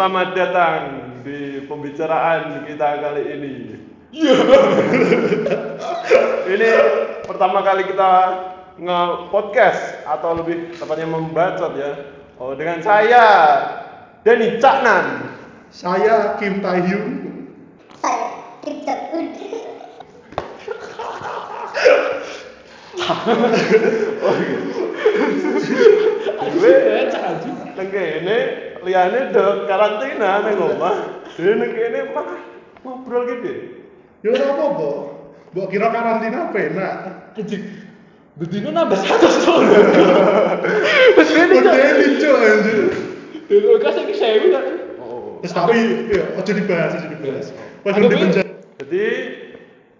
selamat datang di pembicaraan kita kali ini. ini pertama kali kita nge-podcast atau lebih tepatnya membacot ya. Oh, dengan saya Denny Caknan. Saya Kim Taehyung. Saya Richard Udin. Gue nang kene liyane do karantina nang omah. Dene kene malah ngobrol gitu. Ya ora apa-apa. Mbok kira karantina penak. Bedino nambah satu cok. deli cok anjir. Lho kas iki sewu kan. Oh. Terus tapi ya aja dibahas, aja dibahas. Pas Anggap di penjara. Jadi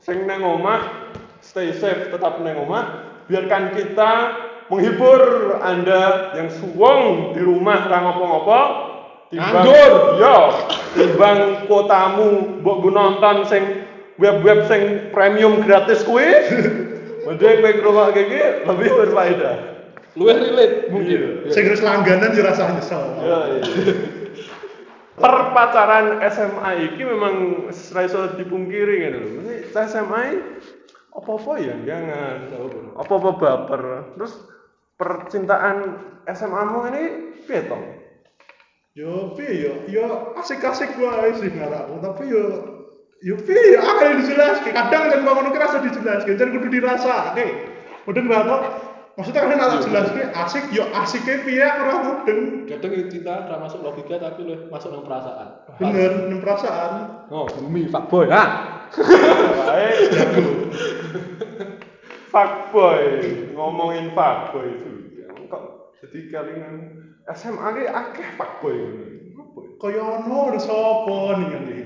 sing nang omah stay safe tetap nang omah. Biarkan kita menghibur Anda yang suwong di rumah ra ngopo-ngopo. Timbang- Nganggur. Yo, timbang kuotamu mbok nggo nonton sing web-web sing premium gratis kuwi. Mending kowe ngrungokke iki lebih berfaedah. Luwih relate mungkin. Iya. Sing harus langganan ya rasa nyesel. Ya, iya. Perpacaran SMA iki memang ora iso dipungkiri ngene lho. Ini SMA apa-apa ya jangan apa-apa baper. Terus percintaan SMA-mu ini piye to? Yo piye yo, yo asik-asik wae sih ngarakku, tapi yo yo piye yo akeh dijelaske. Kadang kan bangun kerasa dijelaske, jan kudu dirasake. Mudeng ra to. Maksudnya kan nek jelaske asik yo asike piye aku ora mudeng. Kadang itu cinta ora masuk logika tapi lu masuk nang perasaan. Bener, nem perasaan. Oh, bumi fuckboy. Ha. Wae fuckboy, ngomongin fuckboy itu. Jadi kalian SMA ki akeh fuckboy ngono. Apa ya? Kaya ono lho sapa nih kan iki.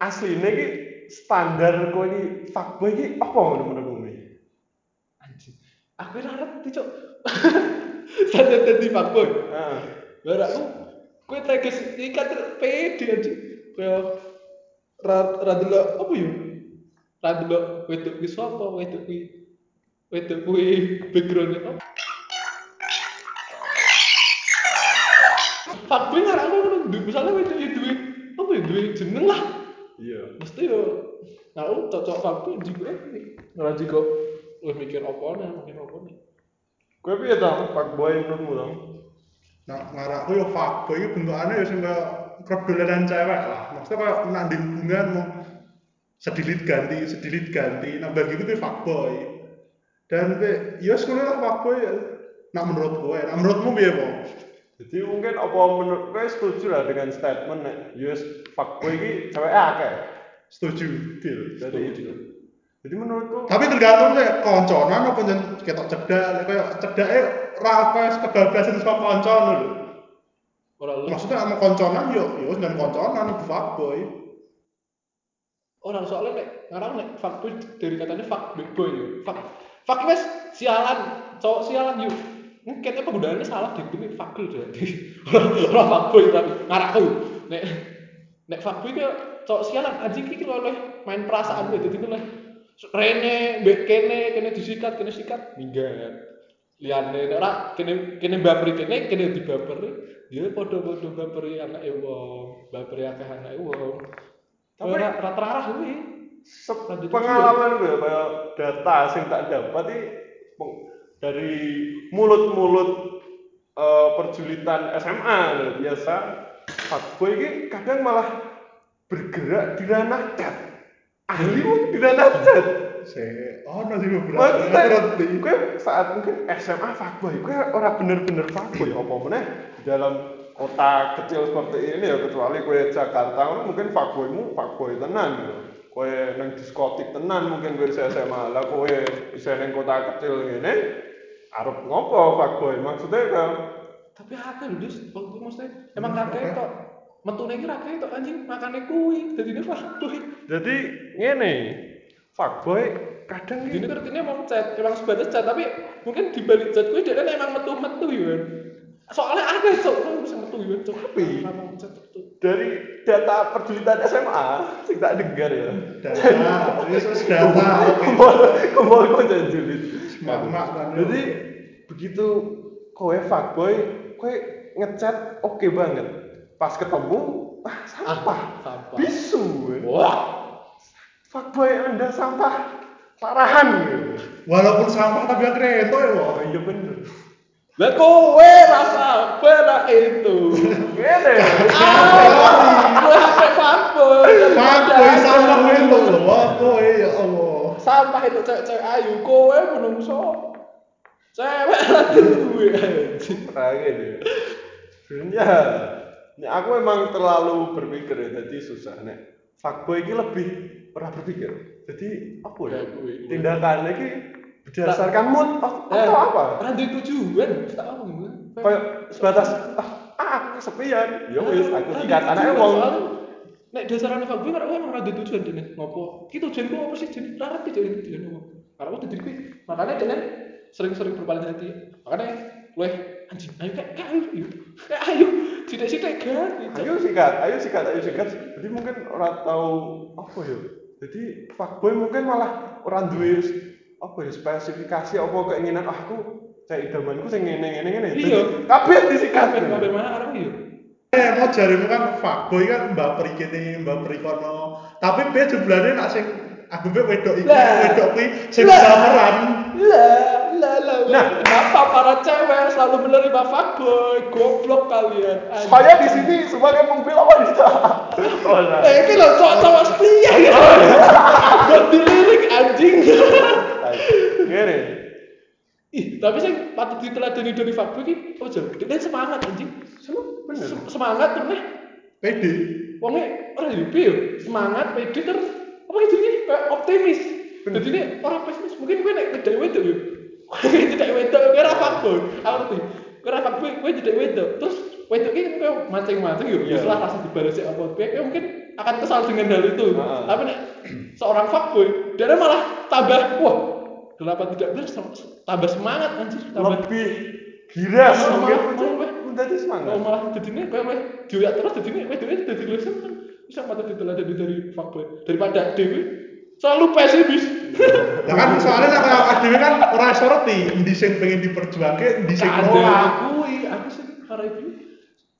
asline ki standar kowe iki fuckboy ki apa ngono menurutmu? Anjing. Aku ora ngerti cok. Saya dadi fuckboy. Heeh. Barakku kowe teges ikat pede anjing. Kaya ra delok apa ya? Ra delok wedok ki sapa, wedok ki wedok kuwi background apa? Fuckboy ngarakno ngono, du- misalnya wedok ya duwe apa ya duwe jeneng lah. Iya. Mesti yo nah lu cocok fuckboy juga ora juga lu mikir apa nih, mikir apa nih. Kowe piye to fuckboy menurutmu to? Nah, ngarakku yo fuckboy iki bentukane yo sing kaya cewek lah. Maksudnya kaya nak di hubungan mau sedilit ganti, sedilit ganti. Nah, bagi itu fuckboy. Dan yo sekolah lah fuckboy ya. Nak menurut gue, nah menurutmu piye, Bang? Jadi mungkin apa menurut kowe setuju lah dengan statement nek yes fuckboy iki cewek akeh. Setuju. Deal. Jadi itu. Jadi menurutku Tapi tergantung sih konconan apa jen ketok cedak, nek kaya cedake ra kaya kebablasan saka koncon lho. Ora lu Maksudnya sama konconan yo yo dan konconan fuckboy. orang soalnya nek ngarang nek fuckboy dari katanya fuck big boy yo. Fuck fuck wes sialan, cowok sialan yuk. Mungkin apa penggunaannya salah di ini fuckgirl jadi. Ora fuckboy tapi ngarakku. Nek nek fuckboy ke cowok sialan anjing iki oleh main perasaan gue jadi oleh Rene, mbek kene, kene disikat, kene sikat, minggat. Liane nek ora kene kene baperi kene, kene dibaperi. Dia padha-padha baperi anake wong, baperi akeh anake wong. Tapi- ora ora terarah kuwi. Lanjut pengalaman gue kayak data sing tak dapat peng- dari mulut-mulut eh, perjulitan SMA biasa. Fuckboy ini kadang malah bergerak di ranah chat. Ahli mungkin di ranah chat. Se, oh nanti beberapa ngerti. gue saat mungkin SMA fuckboy gue orang bener-bener fuckboy apa meneh? Di dalam kota kecil seperti ini ya kecuali gue Jakarta mungkin fuckboymu fuckboy tenan gitu gue nang diskotik tenan mungkin gue bisa SMA lah gue bisa nang kota kecil ini arep ngopo fuckboy maksudnya kan Tapi akeh lho. Waktu maksudnya emang kakek tok. Metune iki kakek tok anjing makane kuwi. Dadi fuckboy. jadi ngene fuckboy kadang ini ngertinya emang chat, emang sebatas chat, tapi mungkin di balik chat kuwi dia kan emang metu-metu ya. Soalnya akeh cok, kan bisa metu ya, cok. Tapi-? Dari data perjulitan SMA sing tak dengar ya Data, Yesus data. kumpul kumpul kok julid Mak-mak kan. Jadi begitu kowe fuckboy, kowe ngechat oke banget. Pas ketemu ah, sampah sampah bisu ya. wah fuckboy anda sampah parahan ya. Walaupun sampah tapi akhirnya itu ya, wah. oh iya bener lah kowe rasa berak itu? Gini ah. Fuckboy Fuckboy sampah itu loh, wah kowe ya Allah. sampah itu cewek-cewek ayu kowe menungso. Cewek lah duwe. Nah gini sebenarnya ini aku emang terlalu berpikir ya jadi susah. Nek fuckboy ini lebih pernah berpikir. Jadi apa ya? Ya, tindakannya ini berdasarkan mood atau, atau apa Ora duwe tujuan, tak apa ngomong. kayak sebatas ah, ah aku kesepian ya wis aku Ora sikat tujuan, wong Nek dasarane fuckboy kan emang ora duwe tujuan dene. Ngopo? Ki tujuanku apa sih? Jadi ngerti jadi tujuan apa. Karena aku dadi Makanya dene sering-sering berpaling hati. Makanya weh anjing ayo kayak kayak ayo yuk. kayak ayo sidik-sidik ganti ayo sikat ayo sikat ayo sikat jadi mungkin orang tahu apa ya jadi fuckboy mungkin malah orang duwe apa ya spesifikasi apa keinginan ah aku saya idamanku sing ngene ngene ngene Iya. Kabeh disikat kabeh kabeh mana arep yo Eh, mau jarimu kan fuckboy kan mbak peri kene, mbak peri kono. Tapi be jumlahnya nak sing aku be wedok iki, Lah. wedok kuwi sing Lah. baperan. lah lah lah Nah. kenapa para cewek selalu menerima fuckboy goblok kalian saya di sini sebagai pembela wanita oh, nah. Eh, ini loh cowok-cowok setia gitu. Buat dilirik anjing. Gini, Ih, tapi sih patut diteladani dari fuckboy ki, oh jauh, dia semangat anjing. Bener. Se- Semangat tuh nih, Pede. wongnya orang hidup yo, semangat, pede ter, apa gitu nih, kayak optimis. Jadi ini orang pesimis, mungkin gue nek tidak wedok yo. Gue tidak wedok, gue rafa fuckboy, aku ngerti. Gue rafa fuckboy, gue tidak wedok. Terus wedok ini gue mancing-mancing yo, Iya. setelah rasa dibalasi apa gue, gue mungkin akan kesal dengan hal itu. Tapi nek seorang fuckboy, dia malah tambah, wah, kenapa tidak benar, tambah semangat anjir, tambah lebih giras Malah- mungkin. malah- menjadi semangat. Oh malah jadi ini kayak dilihat terus jadi ini dewi jadi lu seneng bisa mata diteladani dari fuckboy. Daripada dewi selalu pesimis. Lah kan soalnya kayak dhewe kan ora iso ngerti endi sing pengen diperjuangke, endi sing nolak. kui aku sih para ibu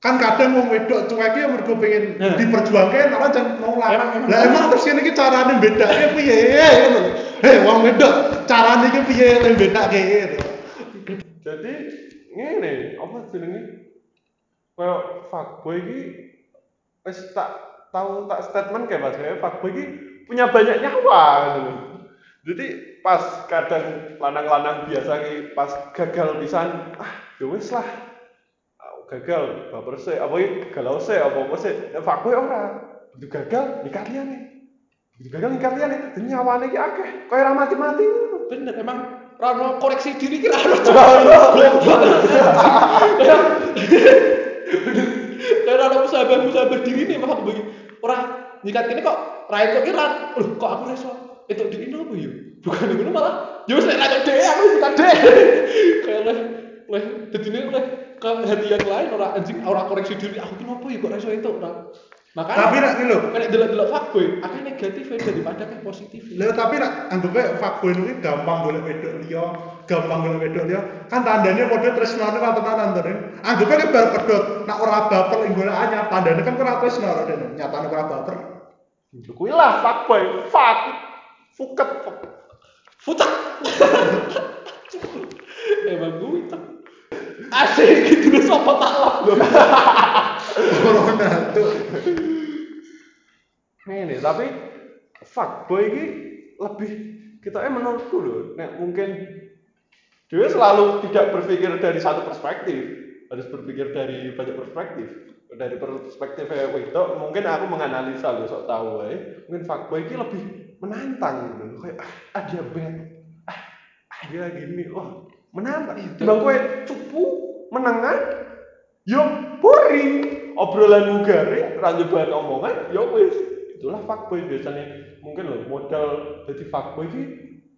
Kan kadang wong wedok cuek ya mergo pengen Nah. diperjuangke ora jan nolak. Emang- emang- Lah emang terus ngene iki carane bedake piye? Ngono lho. Heh, wong wedok carane iki piye nek bedake gitu. Jadi ngene, apa jenenge? Kayak fuckboy iki wis tak tahu tak statement kayak Mas ya, fuckboy iki punya banyak nyawa gitu. Jadi pas kadang lanang-lanang biasa ki pas gagal pisan, ah ya wis lah. Gagal, baper sih, apa galau sih, apa apa sih. Nek fuckboy ora. Begitu gagal, nikah liyane. Begitu gagal nikah liyane, dan nyawane ki akeh. Kayak ora mati-mati bener emang Rano koreksi diri kira Rano kayak Rano musabah musabah diri nih mah begini. Orang nyikat ini kok Rai kok kira. Loh kok aku reso itu di ini apa ya? Bukan itu malah. Ya wis nek Rai deh aku nyikat deh kayak leh leh jadi ini leh ke hati yang lain orang anjing orang koreksi diri aku kenapa ya kok reso itu orang makanya Tapi nek iki lho, nek delok-delok fuckboy akeh negatif daripada yang positif Lha tapi nak anggapnya fuckboy kuwi gampang golek wedok liya, gampang golek wedok liya. Kan tandanya padha tresnane ra tenanan to, Den. Anggapnya kan bar pedot, nak ora baper ing anyar, tandane kan ora tresno to, Den. Nyatane ora baper. Ya kuwi lah fuckboy, fuck. Fuket. Futak. Emang gue itu. Asik gitu loh sopo talak loh. Ronaldo. Ini tapi fuckboy ini lebih kita eh menurutku loh, nek mungkin dia selalu tidak berpikir dari satu perspektif, harus berpikir dari banyak perspektif. Dari perspektif wedok, mungkin aku menganalisa loh, sok tahu ya. Mungkin fuckboy ini lebih menantang gitu, loh. kayak ah, ah dia bad, ah, ah dia gini, wah menantang. Bang kue cupu, menengah, yo boring, obrolan garing, ranjeban omongan, yo wis. Itulah fuckboy biasanya. Mungkin loh modal jadi fuckboy ini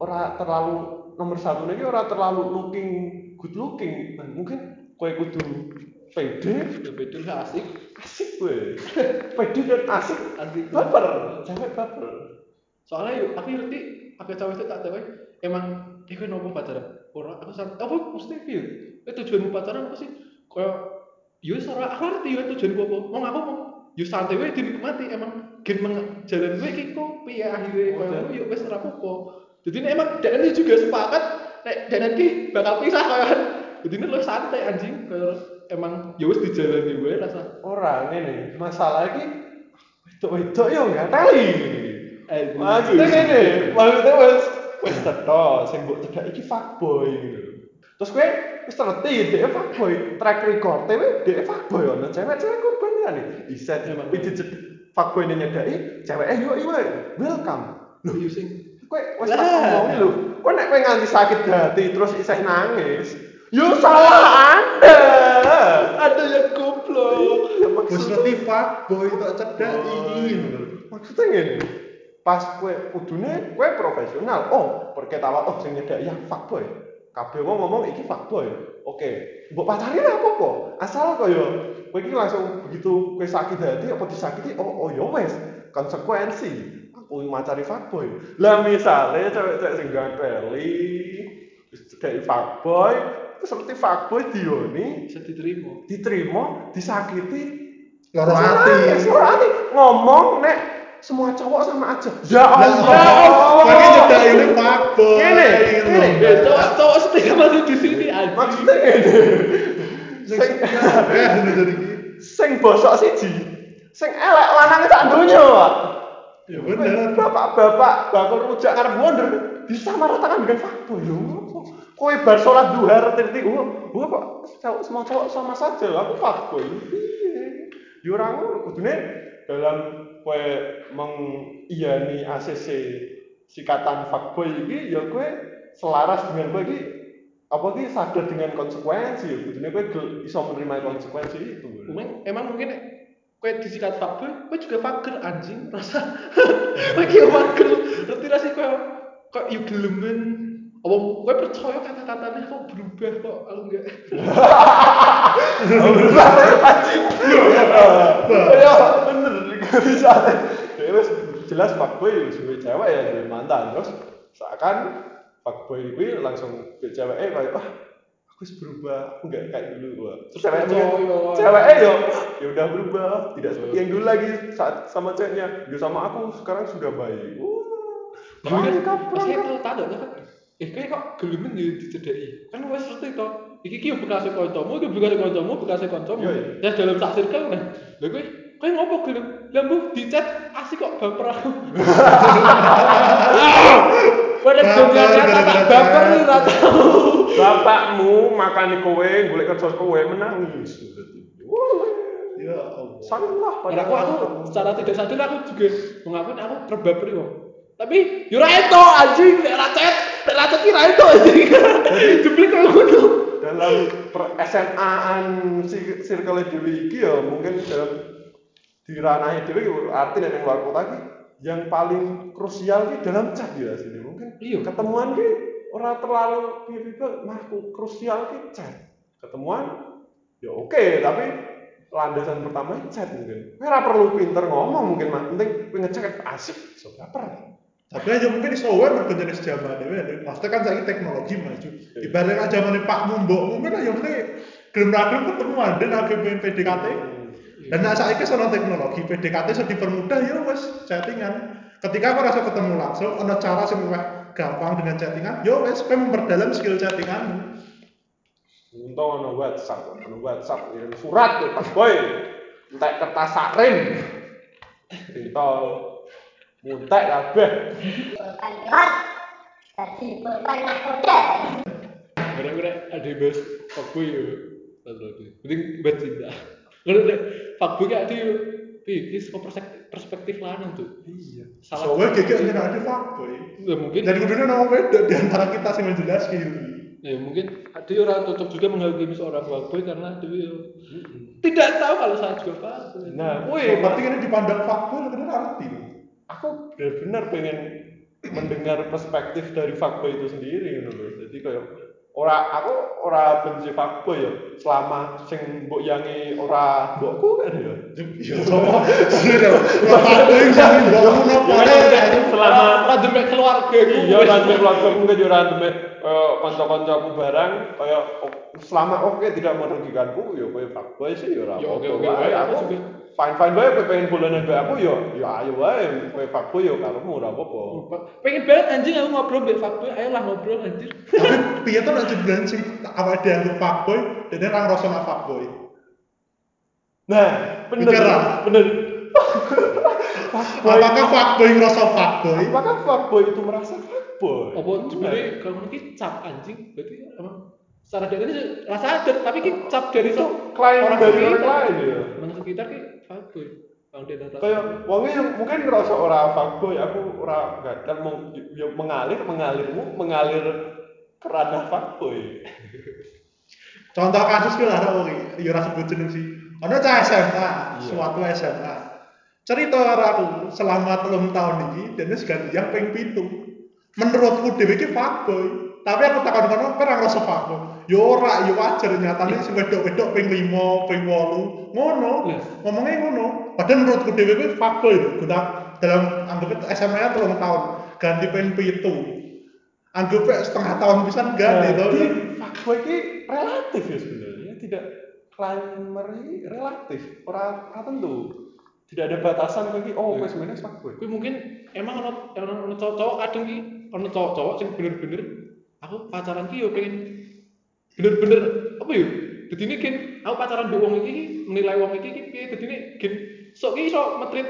ora terlalu nomor satu lagi ora terlalu looking good looking. Nah, mungkin kue kudu pede, Beda lah asik. asik gue. pede dan asik, Asik. baper, cewek baper. Soalnya yuk, aku ngerti aku cewek itu tak tahu emang dia kan nopo pacaran. Orang aku san apa mesti piye? Eh tujuanmu pacaran apa sih? Kayak yo ora aku ngerti yo tujuanku apa. Mau aku mau yo santai wae dinikmati emang gen jalan gue iki kok piye akhirnya koyo ngono yo wis ora apa-apa. Jadi emang dan ini juga sepakat nek dan nanti bakal pisah koyo jadi ini lo santai anjing koyo emang yo wis dijalani gue rasa Ora ngene, masalah iki wedok-wedok yo enggak teli. Eh, Maksudnya ngene, maksudnya wis wis teto sing mbok cedak iki fuckboy gitu. Terus kowe wis ngerti dhek fuckboy, track record e dhek fuckboy ono cewek-cewek korban kan iki. Iset Emang. iki fuckboy ini nyedaki, ceweke yo iya welcome. Loh, yo sing Kowe wis tak ngomongin lho. Kowe nek kowe nganti sakit hati terus isih nangis, yo salah Anda. ada yang goblok. Wis ngerti fuckboy tak cedak iki. Maksudnya ngene. Pas kowe kudune kowe profesional. Oh, perketawa oh sing nyedak ya fuckboy. Kabeh wong ngomong iki fuckboy. Oke, mbok pacari lah apa-apa. Asal koyo kowe iki langsung begitu kowe sakit hati apa disakiti oh oh ya wes konsekuensi. Aku macari fuckboy. Lah misale cewek-cewek sing ganteli cedak fuckboy, terus seperti fuckboy dioni Bisa diterima. diterima, disakiti. Loro hati. Ngomong nek semua cowok sama aja. Ya Lah, Allah. Lagi nyedak ini fuckboy. Ngene, gitu ngene. loh. Eh, cowok cowok setia masih di sini anjing. Maksudnya ngene. Sing Sing bosok siji. Sing elek lanang sak donya, Pak. Ya bener. Bapak-bapak bakul rujak ngarep wonder disamaratakan dengan fuckboy lho. Kowe bar salat duha reti oh, oh kok cowok semua cowok sama saja. Aku. Piye? Ya ora ngono, kudune dalam kowe mengiyani ACC sikatan fuckboy iki ya kowe selaras dengan kowe iki apa iki sadar dengan konsekuensi ya kudune kowe iso menerima konsekuensi itu. Emang, emang mungkin kowe disikat fuckboy, kowe juga fucker anjing rasa. Kowe ki fucker. Ngerti ra sih kowe kok yo gelemen. Apa kowe percaya kata-katanya kok berubah kok kalau enggak. Ya bener bisa. Ya jelas fuckboy wis duwe cewek ya duwe mantan terus seakan fuckboy kuwi langsung ke cewek eh kayak ah aku wis berubah aku nggak kayak dulu gua terus cewek cewek eh yo ya udah berubah tidak seperti yang dulu lagi saat sama ceweknya dia sama aku sekarang sudah baik Wah, perangkap Pas saya tahu tanda kan. Eh kayak kok gelemen ya dicedeki. Kan wis ngerti to. Iki ki yo bekase kancamu, iki bekase kancamu, bekase kancamu. Ya dalam sak circle nah. Lha kowe kowe ngopo gelem? Lah mbuh dicet asik kok baper aku. Pada dunia nyata tak baper nih ra tau. bapakmu makan di kowe golek kerja kowe menangis Wah, Ya Allah. salah Karena aku aku secara tidak sadar aku juga mengakui aku terbaper kok. Tapi yo ra ento anjing, nek ra cet, nek ra cet ki ra ento anjing. Jeblik koyo ngono. dalam SMA-an circle dewi iki ya mungkin dalam di ranah dewi arti yang luar kota iki yang paling krusial ki dalam chat ya sini Iya. ketemuan ki ora terlalu piye-piye mah krusial ki chat ketemuan ya oke tapi landasan pertama chat mungkin ora perlu pinter ngomong mungkin mah penting ngechat asik so baper Tapi aja mungkin di software mergo jenis zaman ini. Maksudnya kan saiki teknologi maju. Ibaratnya kan zaman Pak Mumbo, mungkin aja mungkin gelem ra gelem ketemu ada lagi main PDKT. Dan nah saiki sono teknologi PDKT sudah dipermudah ya wes chattingan. Ketika aku rasa ketemu langsung, ada cara sing luwih gampang dengan chattingan, ya wes kowe memperdalam skill chattinganmu. Untung ono WhatsApp, ono WhatsApp kirim surat tuh Pak Boy. Entek kertas sarin. Rintol. Muntek kabeh. jadi korban nakoda Gara-gara ada bahas fuckboy ya. Tadi. Penting bahas cinta. Nek fuckboy kayak ada Ih, ini perspektif, perspektif lanang tuh. Iya. Salah. Soalnya nyen ada fuckboy. Ya mungkin Dan kudunya nama beda di antara kita sih menjelaskan gitu. ya mungkin ada orang cocok juga menghakimi seorang fuckboy karena dia yo tidak tahu kalau saya juga fuckboy. Nah, wih, berarti ini dipandang fuckboy kadang arti. aku benar-benar pengen mendengar perspektif dari fuckboy itu sendiri gitu loh. Jadi kayak ora aku ora benci fuckboy ya. Selama sing mbok yangi ora mbokku kan ya. Ya sama. Sudah. Fuckboy selama Ora demek keluarga iya kan keluarga mungkin yo ora demek kaya kanca-kancaku barang. Kaya o- selama oke tidak merugikanku ya kowe fuckboy sih ya ora apa-apa. Aku juga. Fine fine wae kowe pengen bolanan mbek aku ya ya ayo wae kowe fuckboy ya karomu ora apa-apa. Pengen banget anjing aku ngobrol mbek fuckboy, ayolah ngobrol anjir. Tapi piye tuh nek jeblan sing awake dianggap fuckboy, dene ra ngrasa nak fuckboy. Nah, bener. Lah. Bener. Fuckboy. Apakah fuckboy ngrasa fuckboy? Apakah fuckboy itu merasa fuckboy? Apa sebenarnya kalau mungkin cap anjing berarti emang secara dari ini rasa ada tapi cap dari itu so- klaim dari orang lain ya. orang sekitar ki fuckboy kalau dia rasa Kayak wongnya yang mungkin ngerasa ora fuckboy, aku ora gagal mau ya mengalir mengalirmu mengalir ke ranah fuckboy. Contoh kasus ki lara wong ya ora sebut jeneng sih. Ono cah SMA, Iya. suatu SMA. Cerita karo aku selama telung tahun iki dene segan yang ping pitu. Menurutku dhewe iki fuckboy. Tapi aku takon kono ora ngrasa fuckboy. Ya ora, ya wajar nyatane sing wedok-wedok ping 5, ping 8. Ngono. Ngomongnya ngono. Padahal menurutku dhewe kuwi fuckboy lho. Guna dalam anggap SMA telung tahun ganti ping pitu. Anggap setengah tahun bisa ganti to. Jadi fuckboy ini relatif ya sebenarnya, tidak climber ini relatif, ora ora tentu. Tidak ada batasan bagi oh kowe sebenarnya fuckboy. Kuwi mungkin emang ono ono ono cowok-cowok kadang ki ono cowok-cowok sing bener-bener aku pacaran ki pengen bener-bener apa dadi ini gen aku pacaran mbek wong iki menilai wong iki dadi ini gen sok ki iso metrit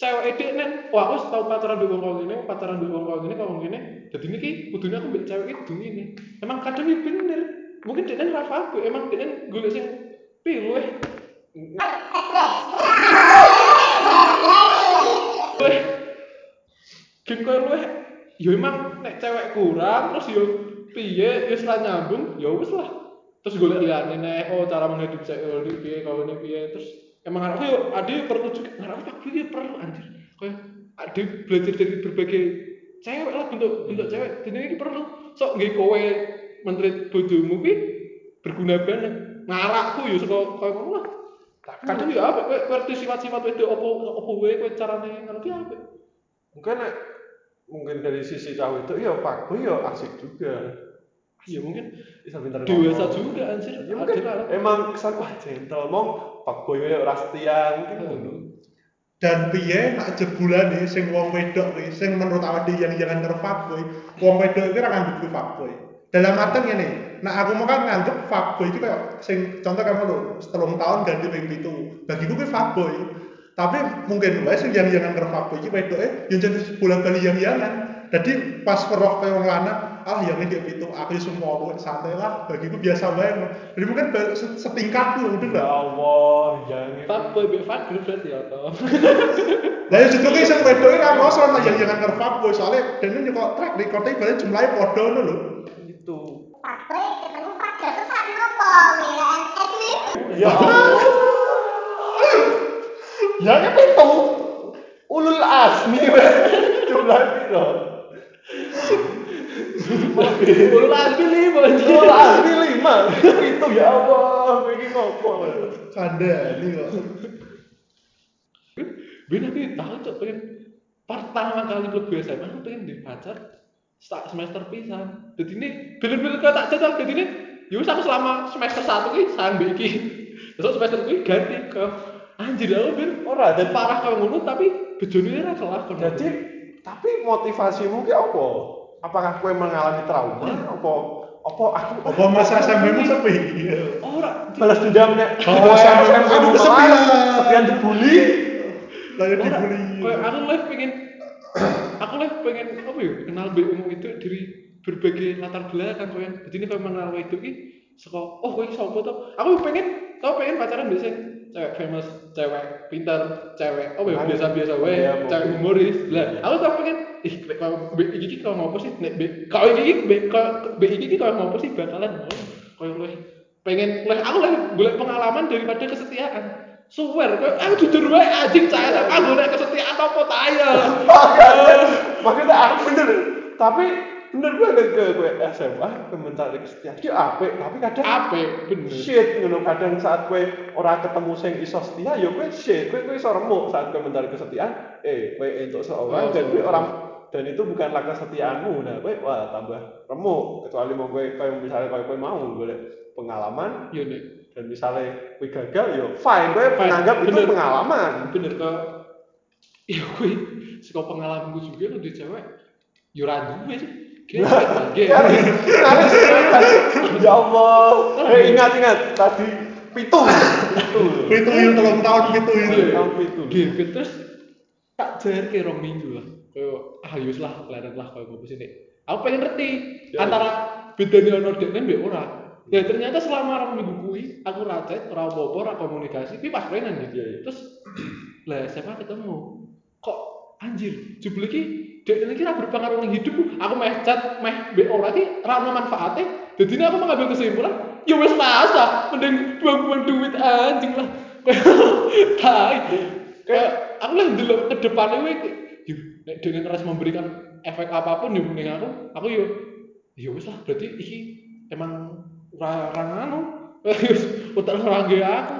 cewek edek nen wah aku tau pacaran mbek wong kok ngene pacaran mbek wong kok ngene kok ngene dadi ini ki kudune aku mbek cewek iki kudu ngene. Emang kadang yo bener mungkin dia ora aku emang dia golek sing luwih luwih gen koyo luwih ya emang nek cewek kurang terus yo piye? Wis ra nyambung ya wis lah. Terus golek liyane nek oh cara menghidup cewek ini piye kalau ini piye. Terus emang aku yo ade perlu juga ngarep aku iki perlu anjir. Koyo ade belajar dari berbagai cewek lah bentuk bentuk cewek dan ini perlu. Sok nggih kowe menteri bojomu ki berguna banget. Ngarakku yo saka koyo ngono lah. Kadang yo apa kowe ngerti sifat-sifat wedok opo opo wae kowe carane ngerti apa Mungkin nek- mungkin dari sisi cowok itu ya fuckboy ya asik juga. ya mungkin Bisa pintar dewasa ngomong. juga anjir Ya mungkin Ada lah. emang kesan wah gentle mong fuckboy ya ora setia mungkin ngono. dan piye nak jebulane sing wong wedok kuwi sing menurut awake dhewe yang jangan karo fuckboy wong wedok iki ora nganggep kuwi fuckboy dalam artian ngene nah aku mau kan nganggep fuckboy iki kayak sing contoh kamu lho setelung tahun ganti ping pitu bagiku kuwi fuckboy tapi mungkin wae sing yang jangan karo fuckboy iki wedoke yang jadi bulan bali yang jangan jadi pas weruh kaya wong lanang ah yang ini dia pitu aku semua lu santai lah bagiku biasa wae jadi mungkin setingkat tuh udah Ya nggak Allah, jangan. fuckboy be fuckboy berarti ya toh Lah ya justru ki sing wedoke ra ngoso ana yang jangan karo fuckboy soalnya dene nyekok track record e balik jumlahe padha ngono lho. Itu. Fuckboy ketemu nopo wilayah Edwin. Ya. Ya kan itu. Ulul asmi. Jumlah piro? Ulu lagi lima Ulul asmi lima. Itu ya Allah, iki ngopo? Kandhani kok. Bina ki tahu tuh pengen pertama kali mlebu SMA aku pengen di pacar sta- semester pisan. Jadi ini bener-bener kau tak cocok jadi ini ya wis aku selama semester satu sayang mbek iki. Terus semester kuwi ganti ke anjir aku ben Ora dan parah kau ngono tapi bejone ora salah kon. jadi tapi motivasimu ki apa? Apakah kowe mengalami trauma? Apa apa aku Apa masa SMP mu sepi? ora balas dendam nek Oh, kowe SMP mu kesepian. kesepian kesepian dibully Lah Ora, dibully. aku lah pengen aku lah pengen apa ya kenal wong itu dari berbagai latar belakang kowe jadi ini kalau mengenal itu ki saka oh kowe sapa to aku pengen tau pengen pacaran biasa cewek famous cewek pintar cewek oh ya biasa biasa wae Iya, cewek humoris. Lah aku tau pengen ih nek kalau mbek iki ki kalau ngopo sih? Nek kalau iki ki mbek kalau mbek iki ki kalau ngopo sih? Bakalan oh koyo luwih pengen leh aku leh golek pengalaman daripada kesetiaan. Suwer, kowe aku jujur wae anjing cah SMA golek kesetiaan apa ta ya. maksudnya aku bener. Tapi bener banget ke gue SMA ke mencari kesetiaan. Dia apik tapi kadang Ape bener. shit ngono. Kadang saat gue ora ketemu sing iso setia ya gue shit. Gue gue iso remuk saat gue mencari kesetiaan. Eh gue entuk seorang Oh, dan gue oh, orang dan itu bukanlah kesetiaanmu. Nah kowe wah tambah remuk. Kecuali mau kowe kayak misalnya kowe kowe mau boleh pengalaman Iya nek. dan misalnya kowe gagal yo fine. Kowe Fine, menganggap itu bener. pengalaman. Bener kok iya gue saka pengalamanku juga lu di cewek yo ra duwe sih Kaget Nyaris, nyaris, ya Allah. Eh, ingat ingat tadi pitu, pitu. Itu yang telung tahun gitu itu. Tahun pitu. Gebet terus tak jar ke rong minggu lah. Kayak ah yus lah kelihatan lah kayak gue sini. Aku pengen ngerti Ya. antara bedanya ono dekne mbek ora. Ya ternyata selama rong minggu kuwi aku ra chat, ora apa-apa, ora komunikasi, tapi pas prenan gitu. Iya, iya. Terus lah siapa ketemu? Kok anjir, jebul iki dek ini kira berpengaruh ning hidupku. Aku meh chat, meh mbek ora iki ra ono manfaate. Ini aku mengambil kesimpulan, ya wes rasa, mending buang-buang duit anjing lah. Tai. Kayak aku lah dulu ke depan yuk, nek dengan ras memberikan efek apa pun yuk mending aku, aku yuk, ya wes lah berarti iki emang ora ora anu, wis utak ora aku.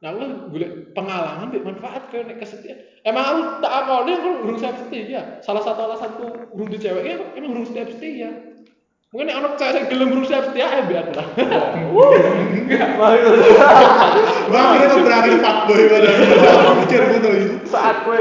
Nah, aku golek pengalaman mbek manfaat kayak nek kesetiaan. Emang aku tak akoni aku urung siap setia. Salah satu alasanku urung di cewek ya emang urung siap setia. Mungkin nek ono cewek sing gelem urung siap setia eh mbek aku lah. Bang itu berakhir fuckboy pada mikir gitu itu. saat kowe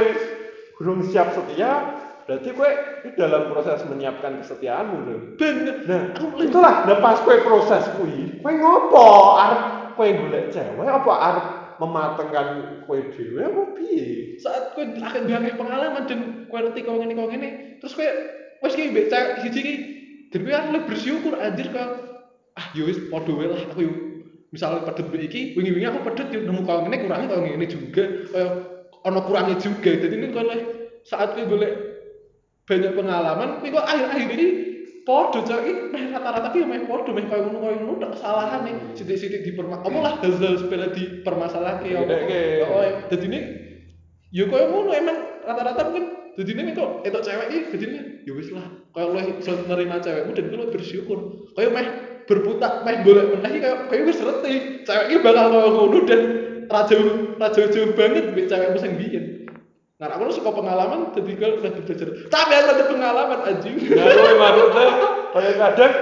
belum siap setia, berarti kowe itu dalam proses menyiapkan kesetiaanmu bro. Bener. Nah, itulah nah pas kowe proses kuwi, kowe ngopo? Arep kowe golek cewek apa arep mematengkan kowe dhewe apa piye? saat kowe akan banyak pengalaman dan kowe ngerti kau ngene kau ngene terus kowe wes ki mbek cewek siji ki dan kowe harus bersyukur anjir kau ah yo wis padha lah aku yo misalnya pedet iki wingi-wingi aku pedet yo nemu kau ngene kurangnya kau ngene juga. Kaya ono kurangnya juga. Jadi ini leh saat kowe golek banyak pengalaman kowe kok akhir-akhir ini podo cewek iki meh rata-rata ki yo meh podo meh koyo ngono koyo ngono tok kesalahan nih. Sithik-sithik diperma apa lah hal-hal sepele dipermasalahke ya Digedekke. oh ya dadi ini ya koyo ngono emang rata-rata mungkin jadi ini kok itu cewek ini jadi ini ya wis lah. Kalau lo iso nerima cewekmu dan lo bersyukur. Kayak meh berputar meh boleh meneh iki kayak kayak wis reti. Cewek ini bakal koyo ngono dan raja raja jauh banget mbek cewekmu sing biyen nah aku suka pengalaman jadi gue udah belajar. Tapi aku ada pengalaman anjing. Ya kowe maksudnya kaya kadang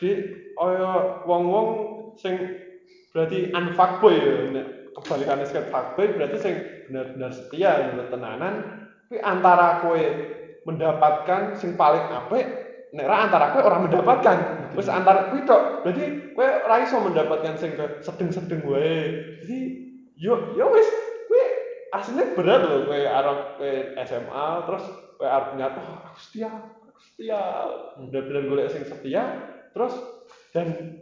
di kaya wong-wong sing berarti unfuckboy ya kebalikannya sing fuckboy berarti sing benar-benar setia menurut tenanan. Kuwi antara kowe mendapatkan sing paling apik nek ra antara kowe orang mendapatkan. Wis antara kuwi tok. Berarti kowe ora iso mendapatkan sing sedeng-sedeng wae. Jadi yo yo kuwi aslinya berat loh kowe arep kowe SMA terus kowe arep nyata oh, aku setia aku setia. Bener-bener golek sing setia terus dan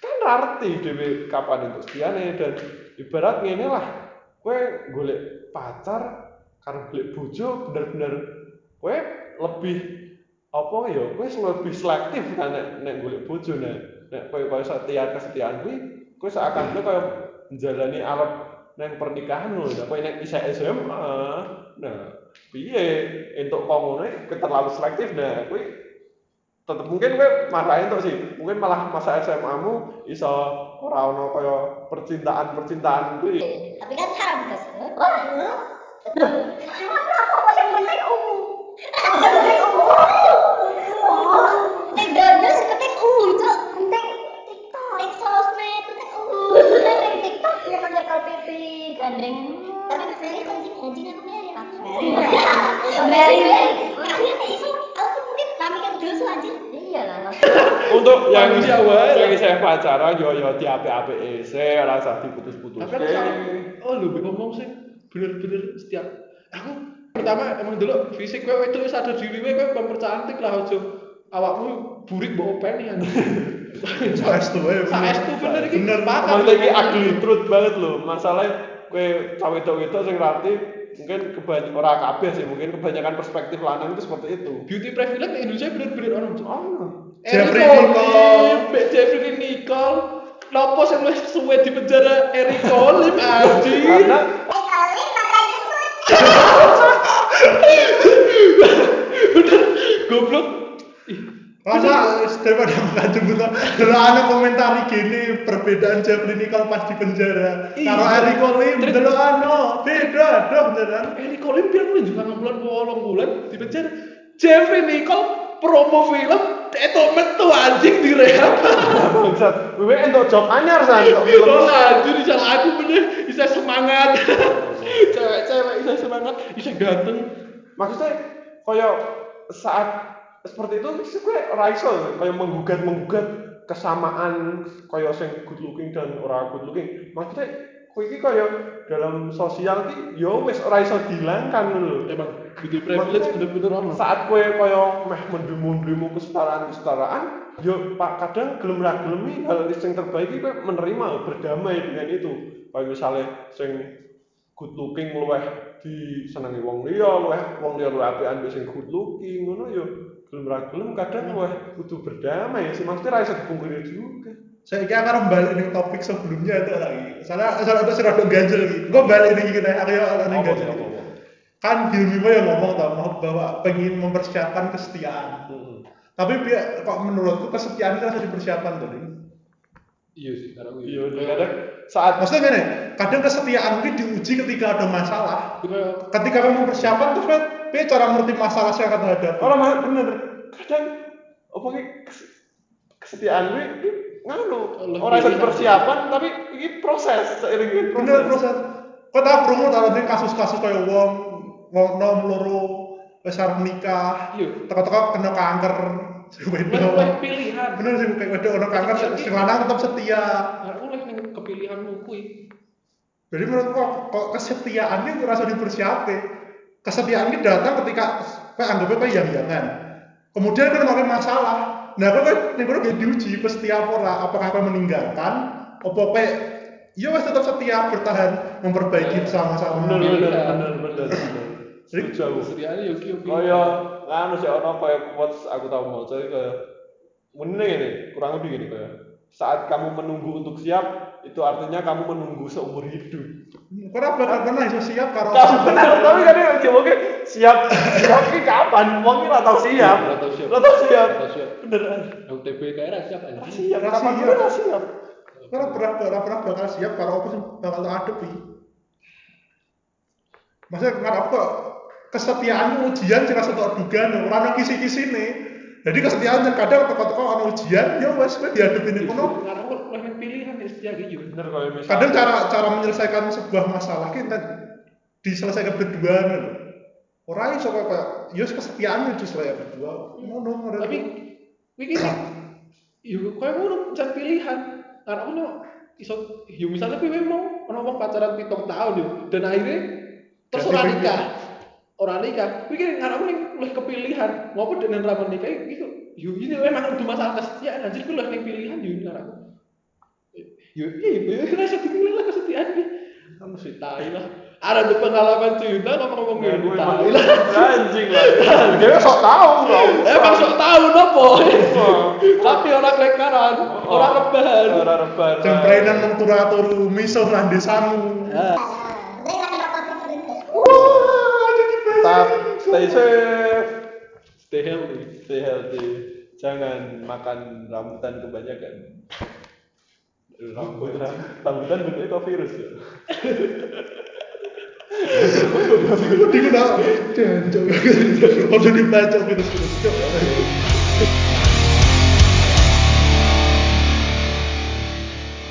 kan arti dhewe kapan untuk setiane dan ibarat ngene lah kowe golek pacar karena golek bojo bener-bener kowe lebih apa ya kowe lebih selektif kan nek nek golek bojo nek nek kowe koyo setia kesetiaan kuwi kowe seakan kowe koyo menjalani alat neng pernikahan lho nek kowe nek isih SMA nah piye entuk ngono kowe terlalu selektif nah kowe tetep mungkin kowe marahin tok sih mungkin malah masa SMA mu iso ora ono kaya percintaan-percintaan kuwi Tapi kan haram guys. Wah, apa yang penting umum. Kalau pipi gandeng. Tapi penting anjing aku itu mungkin kami kan dulu anjing. Iya untuk yang Manusia wae lah. yang saya pacaran yo yo di ape-ape saya ora usah diputus-putus tapi aku salah oh lu ngomong sih bener-bener setiap aku pertama emang dulu fisik gue itu sadar diri gue gue mempercantik lah ojo awakmu burik bawa openi kan Saestu wae. saestu bener. iki. Bener. pakat Maksudnya ini ugly truth banget loh. Masalahnya kue cawe wedok sing rati mungkin kebanyakan orang kabeh sih mungkin kebanyakan perspektif lanang itu seperti itu. beauty privilege di Indonesia bener-bener orang Oh, Jeffrey Eric Nicole. Jeffrey Nicole. Nopo sing wis suwe di penjara? Eric Colim anjir karena Eh goblok Masa daripada makan jembutan, dulu ada komentar gini perbedaan Jeffrey Nicole pas di penjara. Iya. Karo Eric Olim, dulu ano, beda dong beneran. Eric Olim biar pun juga bulan bolong bulan di penjara. Jeffrey Nicole promo film itu metu anjing di rehab. Bangsat. Wewe entuk job anyar san kok film. Oh anjir bisa lagu bener, bisa semangat. Cewek-cewek bisa semangat, bisa ganteng. Maksudnya kaya saat seperti itu sih gue ora iso kaya menggugat menggugat kesamaan kaya sing good looking dan ora good looking. Maksudnya kowe iki kaya dalam sosial ki yo wis ora iso dihilangkan lho. Emang beauty privilege bener-bener ono. saat kue kaya meh mendemo-demo kesetaraan kesetaraan yo pak kadang gelem ra gelem hal sing terbaik kowe menerima berdamai dengan itu kayak misalnya sing good looking luweh disenengi wong liya luweh wong liya luweh apian sing good looking ngono yo gelem ra gelem kadang luweh kudu berdamai sih maksudnya ra iso dipungkiri juga Saya kira akan balik nih topik sebelumnya itu lagi. Soalnya soalnya itu sudah ganjel lagi. Gue balik nih kita akhirnya yang Apa, ganjel. Kan Hilmi Mo yang ngomong tau mau bahwa pengen mempersiapkan kesetiaan. Heeh. Tapi biar kok menurutku kesetiaan itu harus dipersiapkan tadi. Iya sih, iya kadang saat Maksudnya gini, kadang kesetiaan itu diuji ketika ada masalah. Kayak Ketika kamu mempersiapkan terus kan, tapi cara mengerti masalah yang akan hadapi. orang mah bener kadang apa ki kesetiaan gue ini nganu orang ringan. persiapan tapi ini proses seiring ini proses Bener proses. Kau tahu krungu tahu kasus-kasus kayak wong wong nom loro wis arep nikah, Iya. teko-teko kena kanker, leh pilihan. Bener sih kayak wedok kena kanker, sing sing lanang tetap setia. Aku leh ning kepilihanmu kuwi. Jadi menurutku kok, kok kesetiaan ini rasa dipersiapkan. Kesetiaan ini datang ketika kayak anggapnya kayak yang jangan. Kemudian kau ngomongin masalah. Nah, kau kan nih kau diuji setia apa ora? Apakah kau meninggalkan? Apa kayak iya wes tetap setia bertahan memperbaiki bersama-sama. bener bener Pilihan. bener bener bener setuju aku Kesediaannya yo ki yo ki. kaya nganu sih ono kaya quotes aku tahu mau jadi kaya mending ini kurang lebih gini kaya saat kamu menunggu untuk siap itu artinya kamu menunggu seumur hidup Kenapa gak pernah iso siap karo Kamu bener, tapi kan ini coba ke siap siap ini kapan? Wong tau siap. Ora tau siap. Lah tau siap. Ora siap. Beneran. UTB kayak siap Ora anjing. siap. Ora Kapan siap. ora? Karena pernah pernah pernah bakal siap karo apa sih bakal tak adepi. Maksudnya kok kesetiaan itu ujian sih rasa tak duga nih orang yang kisi kisi nih. Jadi kesetiaan yang kadang teko-teko ana ujian ya wes kowe dihadapi ning kono. Karena pilihan ya setia iki yo. Bener misalnya. Kadang cara cara menyelesaikan sebuah masalah kita diselesaikan berdua nih. Orang iso kok kayak ya wis kesetiaan itu diselesaikan berdua. Ngono ngono. Tapi iki yo koyo ngono jan pilihan. Karena aku nih iso yo misalnya kowe mau ono wong pacaran pitung tahun yo dan akhirnya terus ora nikah. Ora nikah. Iki ngarep ning oleh kepilihan. Ngopo dengan ra menikah iku yo ini memang kudu masalah kesetiaan anjir kowe leh ning pilihan yo ngarep. Yo iya, yo rasa dipilih lah kesetiaan iki. Kamu sih tai lah. Ada tuh pengalaman cerita ngomong-ngomong Nggak, gitu gue tai emang lah. anjing lah. Dia sok tahu lah. Emang sok tahu nopo. Tapi orang lekaran, orang rebahan. Orang rebahan. Jemprenan mung turu-turu misuh lan desamu. Ya. Saya lagi nonton film itu. Wah, ada di Tetap stay safe. Stay healthy. Stay healthy. Jangan makan rambutan kebanyakan. Rambutan, rambutan bentuknya kok virus ya. Udah dibaca virus-virus.